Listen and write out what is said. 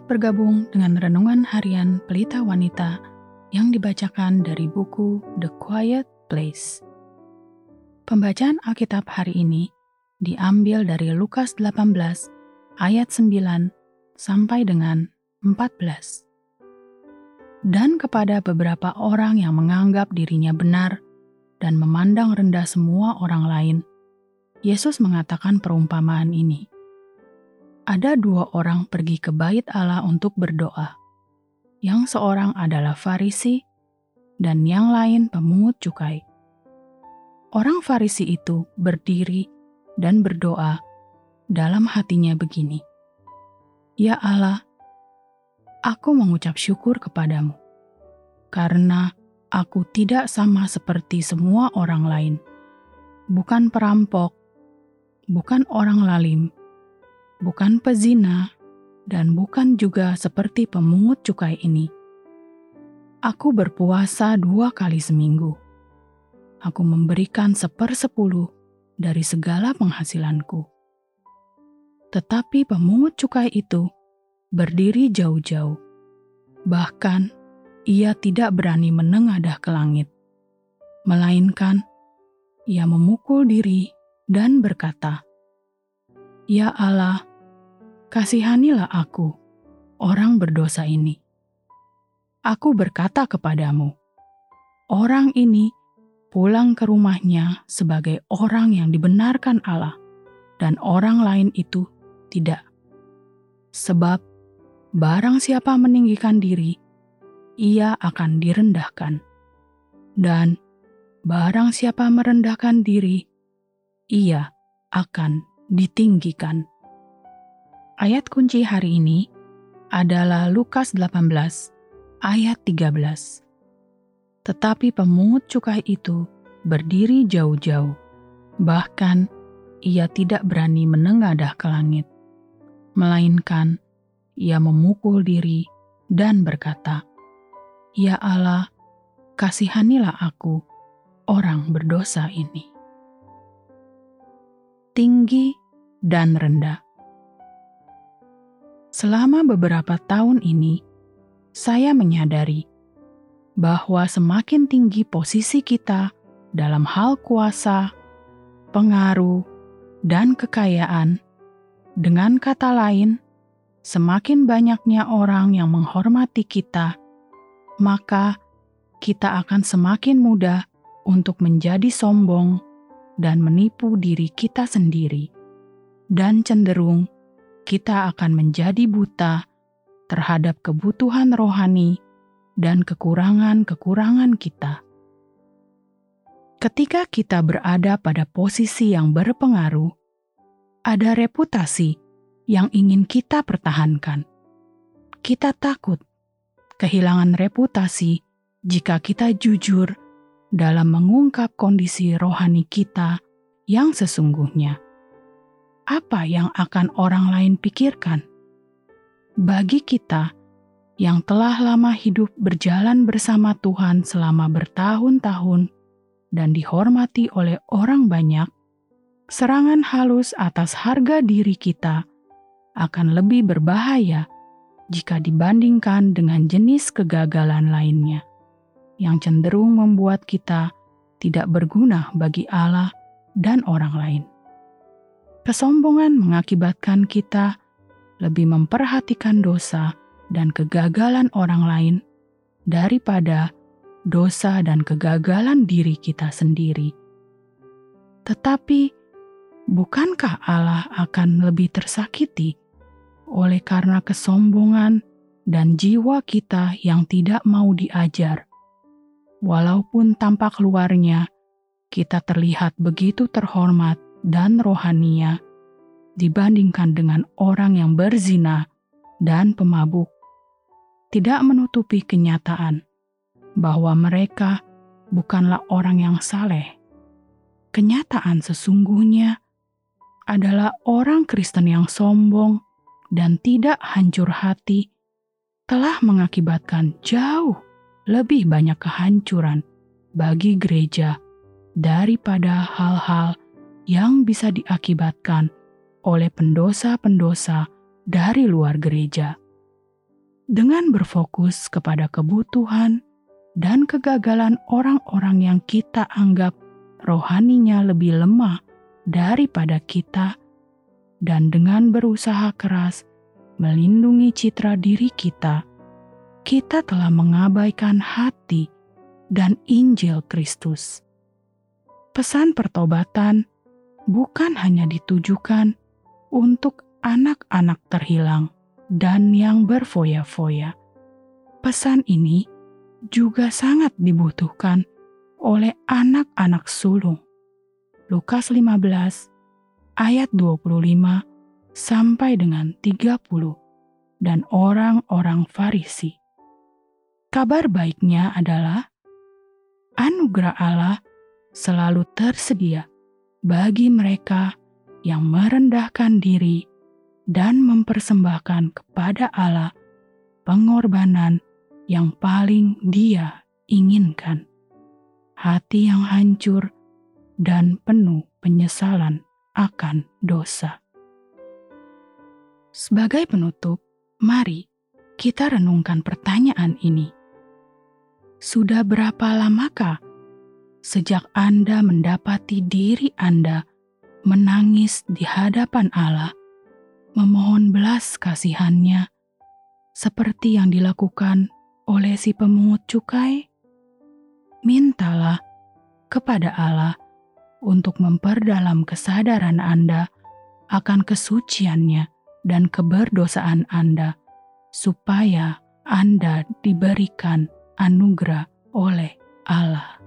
Selamat bergabung dengan renungan harian Pelita Wanita yang dibacakan dari buku The Quiet Place. Pembacaan Alkitab hari ini diambil dari Lukas 18 ayat 9 sampai dengan 14. Dan kepada beberapa orang yang menganggap dirinya benar dan memandang rendah semua orang lain, Yesus mengatakan perumpamaan ini ada dua orang pergi ke bait Allah untuk berdoa. Yang seorang adalah Farisi dan yang lain pemungut cukai. Orang Farisi itu berdiri dan berdoa dalam hatinya begini. Ya Allah, aku mengucap syukur kepadamu, karena aku tidak sama seperti semua orang lain. Bukan perampok, bukan orang lalim, bukan pezina, dan bukan juga seperti pemungut cukai ini. Aku berpuasa dua kali seminggu. Aku memberikan sepersepuluh dari segala penghasilanku. Tetapi pemungut cukai itu berdiri jauh-jauh. Bahkan, ia tidak berani menengadah ke langit. Melainkan, ia memukul diri dan berkata, Ya Allah, kasihanilah aku, orang berdosa ini. Aku berkata kepadamu, orang ini pulang ke rumahnya sebagai orang yang dibenarkan Allah, dan orang lain itu tidak. Sebab barang siapa meninggikan diri, ia akan direndahkan. Dan barang siapa merendahkan diri, ia akan ditinggikan. Ayat kunci hari ini adalah Lukas 18 ayat 13. Tetapi pemungut cukai itu berdiri jauh-jauh, bahkan ia tidak berani menengadah ke langit, melainkan ia memukul diri dan berkata, "Ya Allah, kasihanilah aku, orang berdosa ini." Tinggi dan rendah Selama beberapa tahun ini, saya menyadari bahwa semakin tinggi posisi kita dalam hal kuasa, pengaruh, dan kekayaan, dengan kata lain, semakin banyaknya orang yang menghormati kita, maka kita akan semakin mudah untuk menjadi sombong dan menipu diri kita sendiri, dan cenderung kita akan menjadi buta terhadap kebutuhan rohani dan kekurangan-kekurangan kita. Ketika kita berada pada posisi yang berpengaruh, ada reputasi yang ingin kita pertahankan. Kita takut kehilangan reputasi jika kita jujur dalam mengungkap kondisi rohani kita yang sesungguhnya apa yang akan orang lain pikirkan? Bagi kita yang telah lama hidup berjalan bersama Tuhan selama bertahun-tahun dan dihormati oleh orang banyak, serangan halus atas harga diri kita akan lebih berbahaya jika dibandingkan dengan jenis kegagalan lainnya yang cenderung membuat kita tidak berguna bagi Allah dan orang lain. Kesombongan mengakibatkan kita lebih memperhatikan dosa dan kegagalan orang lain daripada dosa dan kegagalan diri kita sendiri. Tetapi, bukankah Allah akan lebih tersakiti oleh karena kesombongan dan jiwa kita yang tidak mau diajar? Walaupun tampak luarnya kita terlihat begitu terhormat dan rohania dibandingkan dengan orang yang berzina dan pemabuk, tidak menutupi kenyataan bahwa mereka bukanlah orang yang saleh. Kenyataan sesungguhnya adalah orang Kristen yang sombong dan tidak hancur hati telah mengakibatkan jauh lebih banyak kehancuran bagi gereja daripada hal-hal yang bisa diakibatkan oleh pendosa-pendosa dari luar gereja. dengan berfokus kepada kebutuhan dan kegagalan orang-orang yang kita anggap rohaninya lebih lemah daripada kita, dan dengan berusaha keras melindungi citra diri kita, kita telah mengabaikan hati dan Injil Kristus. Pesan pertobatan bukan hanya ditujukan untuk anak-anak terhilang dan yang berfoya-foya. Pesan ini juga sangat dibutuhkan oleh anak-anak sulung. Lukas 15 ayat 25 sampai dengan 30 dan orang-orang Farisi. Kabar baiknya adalah anugerah Allah selalu tersedia bagi mereka yang merendahkan diri dan mempersembahkan kepada Allah pengorbanan yang paling Dia inginkan. Hati yang hancur dan penuh penyesalan akan dosa. Sebagai penutup, mari kita renungkan pertanyaan ini. Sudah berapa lamakah sejak Anda mendapati diri Anda menangis di hadapan Allah, memohon belas kasihannya, seperti yang dilakukan oleh si pemungut cukai? Mintalah kepada Allah untuk memperdalam kesadaran Anda akan kesuciannya dan keberdosaan Anda, supaya Anda diberikan anugerah oleh Allah.